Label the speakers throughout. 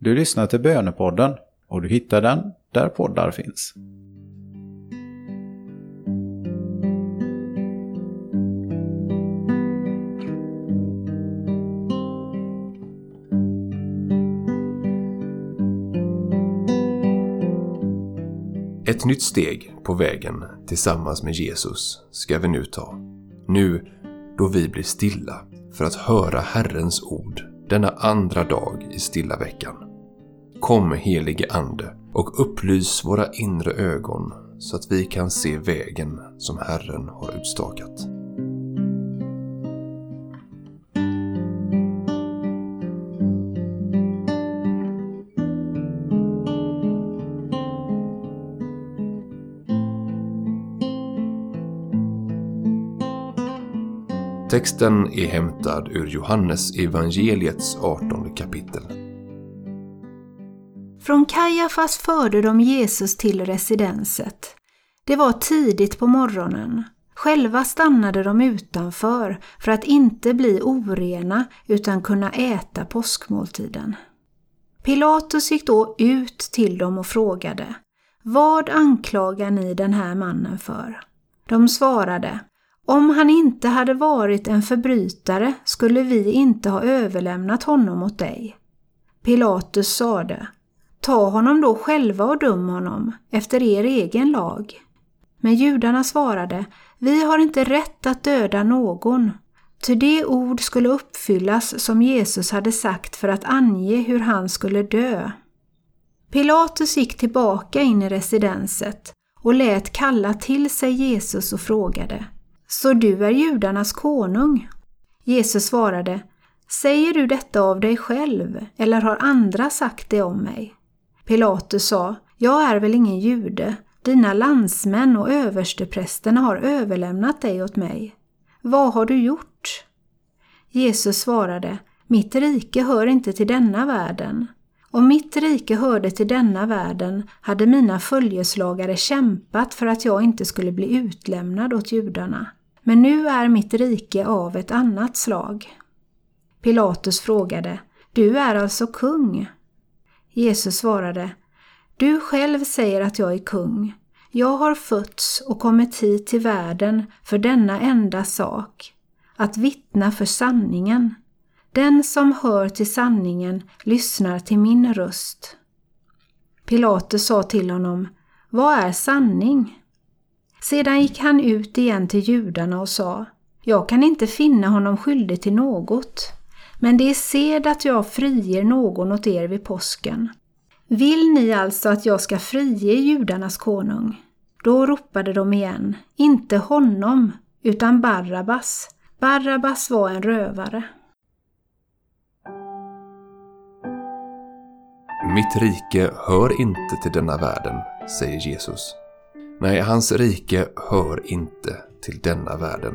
Speaker 1: Du lyssnar till Bönepodden och du hittar den där poddar finns.
Speaker 2: Ett nytt steg på vägen tillsammans med Jesus ska vi nu ta. Nu då vi blir stilla för att höra Herrens ord denna andra dag i stilla veckan. Kom helige Ande och upplys våra inre ögon så att vi kan se vägen som Herren har utstakat. Texten är hämtad ur Johannes evangeliets 18 kapitel.
Speaker 3: Från Kajafas förde de Jesus till residenset. Det var tidigt på morgonen. Själva stannade de utanför för att inte bli orena utan kunna äta påskmåltiden. Pilatus gick då ut till dem och frågade Vad anklagar ni den här mannen för? De svarade om han inte hade varit en förbrytare skulle vi inte ha överlämnat honom åt dig. Pilatus sade, ta honom då själva och döm honom efter er egen lag. Men judarna svarade, vi har inte rätt att döda någon, ty det ord skulle uppfyllas som Jesus hade sagt för att ange hur han skulle dö. Pilatus gick tillbaka in i residenset och lät kalla till sig Jesus och frågade så du är judarnas konung? Jesus svarade, Säger du detta av dig själv eller har andra sagt det om mig? Pilatus sa, Jag är väl ingen jude, dina landsmän och översteprästerna har överlämnat dig åt mig. Vad har du gjort? Jesus svarade, Mitt rike hör inte till denna världen. Om mitt rike hörde till denna världen hade mina följeslagare kämpat för att jag inte skulle bli utlämnad åt judarna. Men nu är mitt rike av ett annat slag. Pilatus frågade, Du är alltså kung? Jesus svarade, Du själv säger att jag är kung. Jag har fötts och kommit hit till världen för denna enda sak, att vittna för sanningen. Den som hör till sanningen lyssnar till min röst. Pilatus sa till honom, Vad är sanning? Sedan gick han ut igen till judarna och sa Jag kan inte finna honom skyldig till något, men det är sed att jag friger någon åt er vid påsken. Vill ni alltså att jag ska frige judarnas konung? Då ropade de igen, inte honom, utan Barabbas. Barabbas var en rövare.
Speaker 2: Mitt rike hör inte till denna världen, säger Jesus. Nej, hans rike hör inte till denna världen.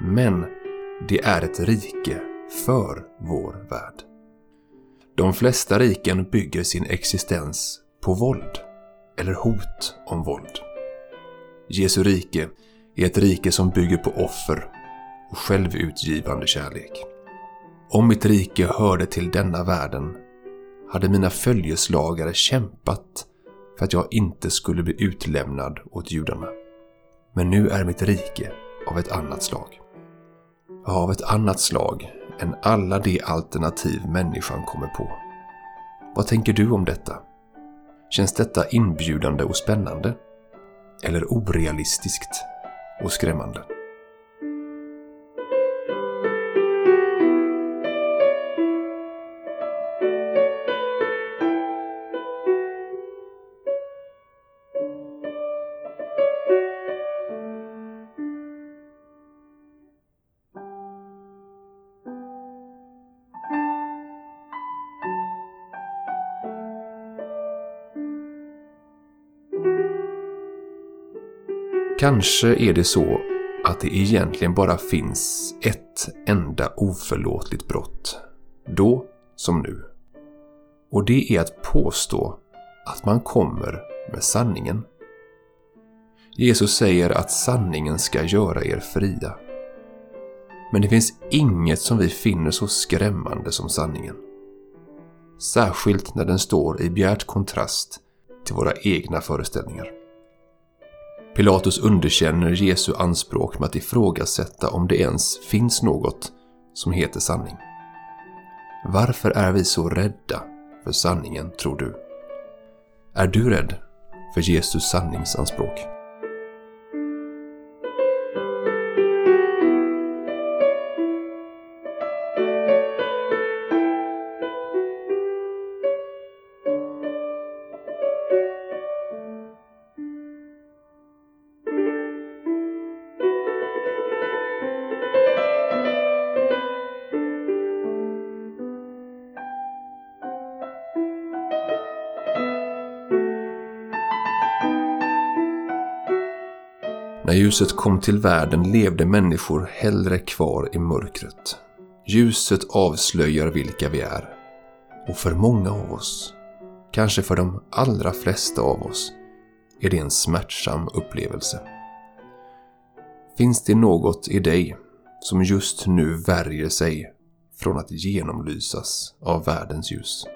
Speaker 2: Men det är ett rike för vår värld. De flesta riken bygger sin existens på våld eller hot om våld. Jesu rike är ett rike som bygger på offer och självutgivande kärlek. Om mitt rike hörde till denna världen hade mina följeslagare kämpat för att jag inte skulle bli utlämnad åt judarna. Men nu är mitt rike av ett annat slag. Av ett annat slag än alla de alternativ människan kommer på. Vad tänker du om detta? Känns detta inbjudande och spännande? Eller orealistiskt och skrämmande? Kanske är det så att det egentligen bara finns ett enda oförlåtligt brott. Då som nu. Och det är att påstå att man kommer med sanningen. Jesus säger att sanningen ska göra er fria. Men det finns inget som vi finner så skrämmande som sanningen. särskilt när den står i bjärt kontrast till våra egna föreställningar. Pilatus underkänner Jesu anspråk med att ifrågasätta om det ens finns något som heter sanning. Varför är vi så rädda för sanningen, tror du? Är du rädd för Jesus sanningsanspråk? När ljuset kom till världen levde människor hellre kvar i mörkret. Ljuset avslöjar vilka vi är. Och för många av oss, kanske för de allra flesta av oss, är det en smärtsam upplevelse. Finns det något i dig som just nu värjer sig från att genomlysas av världens ljus?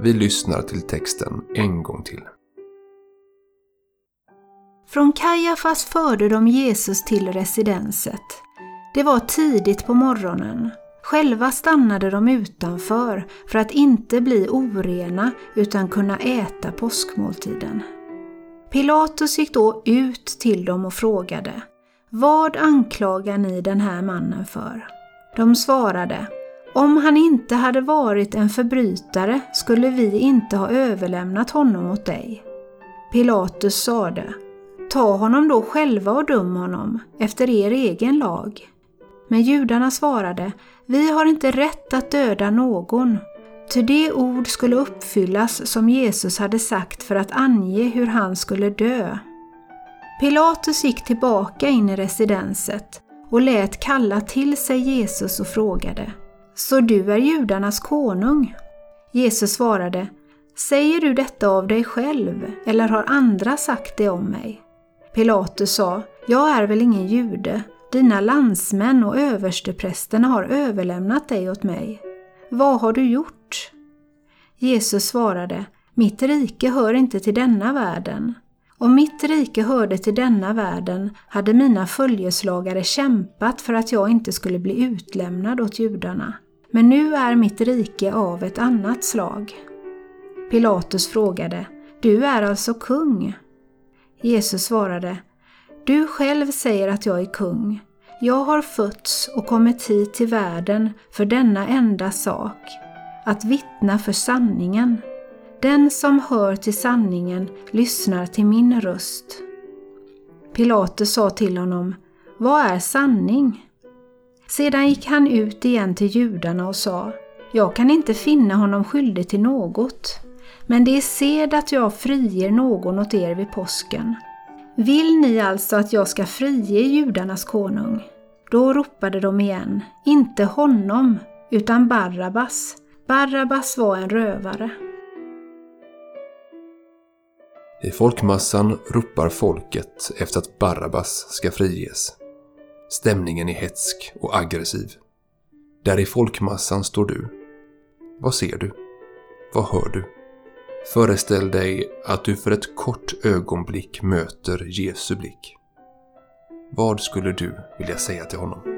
Speaker 2: Vi lyssnar till texten en gång till.
Speaker 3: Från Kajafas förde de Jesus till residenset. Det var tidigt på morgonen. Själva stannade de utanför för att inte bli orena utan kunna äta påskmåltiden. Pilatus gick då ut till dem och frågade Vad anklagar ni den här mannen för? De svarade om han inte hade varit en förbrytare skulle vi inte ha överlämnat honom åt dig. Pilatus sade Ta honom då själva och döm honom efter er egen lag. Men judarna svarade, vi har inte rätt att döda någon, ty det ord skulle uppfyllas som Jesus hade sagt för att ange hur han skulle dö. Pilatus gick tillbaka in i residenset och lät kalla till sig Jesus och frågade, så du är judarnas konung? Jesus svarade, Säger du detta av dig själv eller har andra sagt det om mig? Pilatus sa, Jag är väl ingen jude, dina landsmän och översteprästerna har överlämnat dig åt mig. Vad har du gjort? Jesus svarade, Mitt rike hör inte till denna världen. Om mitt rike hörde till denna världen hade mina följeslagare kämpat för att jag inte skulle bli utlämnad åt judarna. Men nu är mitt rike av ett annat slag. Pilatus frågade, Du är alltså kung? Jesus svarade, Du själv säger att jag är kung. Jag har fötts och kommit hit till världen för denna enda sak, att vittna för sanningen. Den som hör till sanningen lyssnar till min röst. Pilatus sa till honom, Vad är sanning? Sedan gick han ut igen till judarna och sa, Jag kan inte finna honom skyldig till något, men det är sed att jag friger någon åt er vid påsken. Vill ni alltså att jag ska frige judarnas konung? Då ropade de igen, inte honom, utan Barabbas. Barabbas var en rövare.
Speaker 2: I folkmassan ropar folket efter att Barabbas ska friges. Stämningen är hetsk och aggressiv. Där i folkmassan står du. Vad ser du? Vad hör du? Föreställ dig att du för ett kort ögonblick möter Jesu blick. Vad skulle du vilja säga till honom?